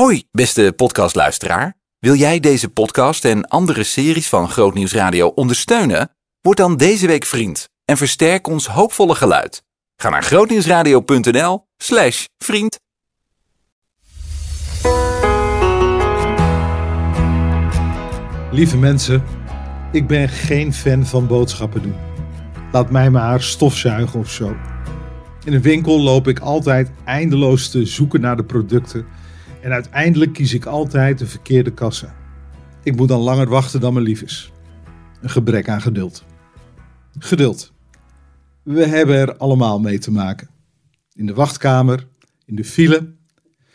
Hoi, beste podcastluisteraar. Wil jij deze podcast en andere series van Grootnieuws Radio ondersteunen? Word dan deze week vriend en versterk ons hoopvolle geluid. Ga naar grootnieuwsradio.nl slash vriend. Lieve mensen, ik ben geen fan van boodschappen doen. Laat mij maar stofzuigen of zo. In een winkel loop ik altijd eindeloos te zoeken naar de producten en uiteindelijk kies ik altijd de verkeerde kassa. Ik moet dan langer wachten dan me lief is. Een gebrek aan geduld. Geduld. We hebben er allemaal mee te maken. In de wachtkamer, in de file.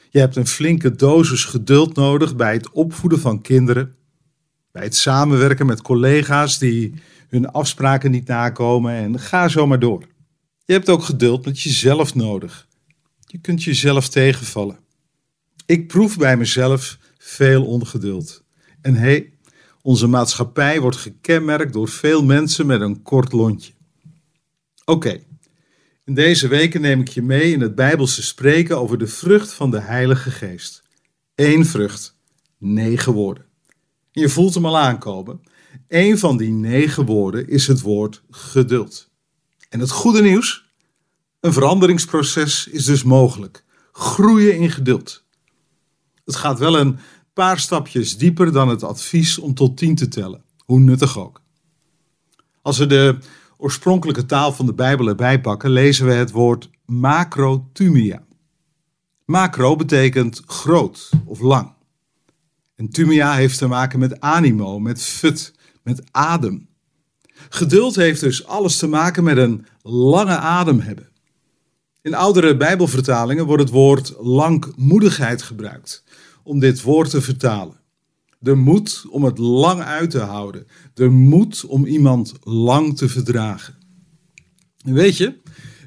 Je hebt een flinke dosis geduld nodig bij het opvoeden van kinderen, bij het samenwerken met collega's die hun afspraken niet nakomen en ga zo maar door. Je hebt ook geduld met jezelf nodig. Je kunt jezelf tegenvallen. Ik proef bij mezelf veel ongeduld. En hé, hey, onze maatschappij wordt gekenmerkt door veel mensen met een kort lontje. Oké, in deze weken neem ik je mee in het Bijbelse spreken over de vrucht van de Heilige Geest. Eén vrucht, negen woorden. je voelt hem al aankomen. Een van die negen woorden is het woord geduld. En het goede nieuws? Een veranderingsproces is dus mogelijk. Groeien in geduld. Het gaat wel een paar stapjes dieper dan het advies om tot tien te tellen, hoe nuttig ook. Als we de oorspronkelijke taal van de Bijbel erbij pakken, lezen we het woord macrotumia. Macro betekent groot of lang. En tumia heeft te maken met animo, met fut, met adem. Geduld heeft dus alles te maken met een lange adem hebben. In oudere Bijbelvertalingen wordt het woord langmoedigheid gebruikt om dit woord te vertalen. De moed om het lang uit te houden. De moed om iemand lang te verdragen. En weet je,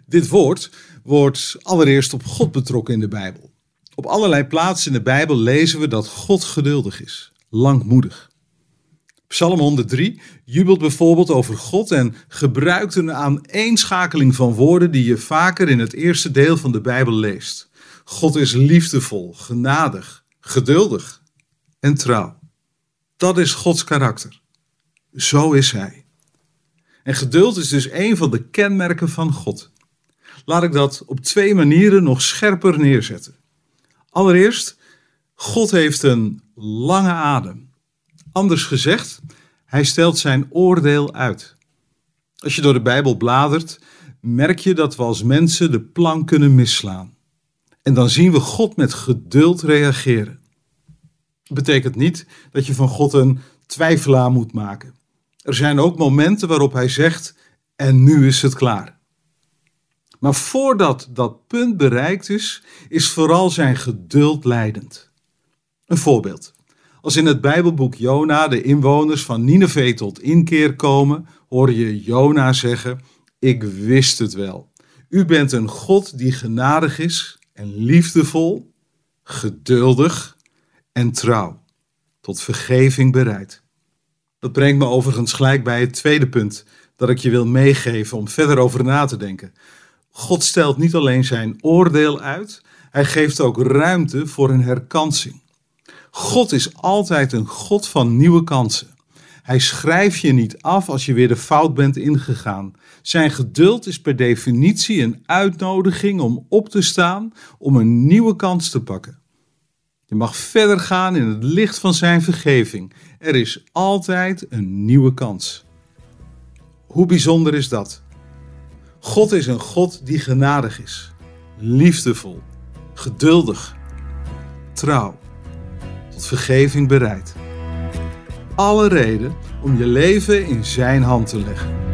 dit woord wordt allereerst op God betrokken in de Bijbel. Op allerlei plaatsen in de Bijbel lezen we dat God geduldig is, langmoedig. Psalm 103 jubelt bijvoorbeeld over God en gebruikt een aaneenschakeling van woorden die je vaker in het eerste deel van de Bijbel leest. God is liefdevol, genadig, geduldig en trouw. Dat is Gods karakter. Zo is Hij. En geduld is dus een van de kenmerken van God. Laat ik dat op twee manieren nog scherper neerzetten. Allereerst, God heeft een lange adem. Anders gezegd, hij stelt zijn oordeel uit. Als je door de Bijbel bladert, merk je dat we als mensen de plan kunnen misslaan. En dan zien we God met geduld reageren. Dat betekent niet dat je van God een twijfelaar moet maken. Er zijn ook momenten waarop hij zegt: En nu is het klaar. Maar voordat dat punt bereikt is, is vooral zijn geduld leidend. Een voorbeeld. Als in het Bijbelboek Jona de inwoners van Nineveh tot inkeer komen, hoor je Jona zeggen: Ik wist het wel. U bent een God die genadig is en liefdevol, geduldig en trouw, tot vergeving bereid. Dat brengt me overigens gelijk bij het tweede punt dat ik je wil meegeven om verder over na te denken. God stelt niet alleen zijn oordeel uit, hij geeft ook ruimte voor een herkansing. God is altijd een God van nieuwe kansen. Hij schrijft je niet af als je weer de fout bent ingegaan. Zijn geduld is per definitie een uitnodiging om op te staan, om een nieuwe kans te pakken. Je mag verder gaan in het licht van zijn vergeving. Er is altijd een nieuwe kans. Hoe bijzonder is dat? God is een God die genadig is, liefdevol, geduldig, trouw vergeving bereid. Alle reden om je leven in Zijn hand te leggen.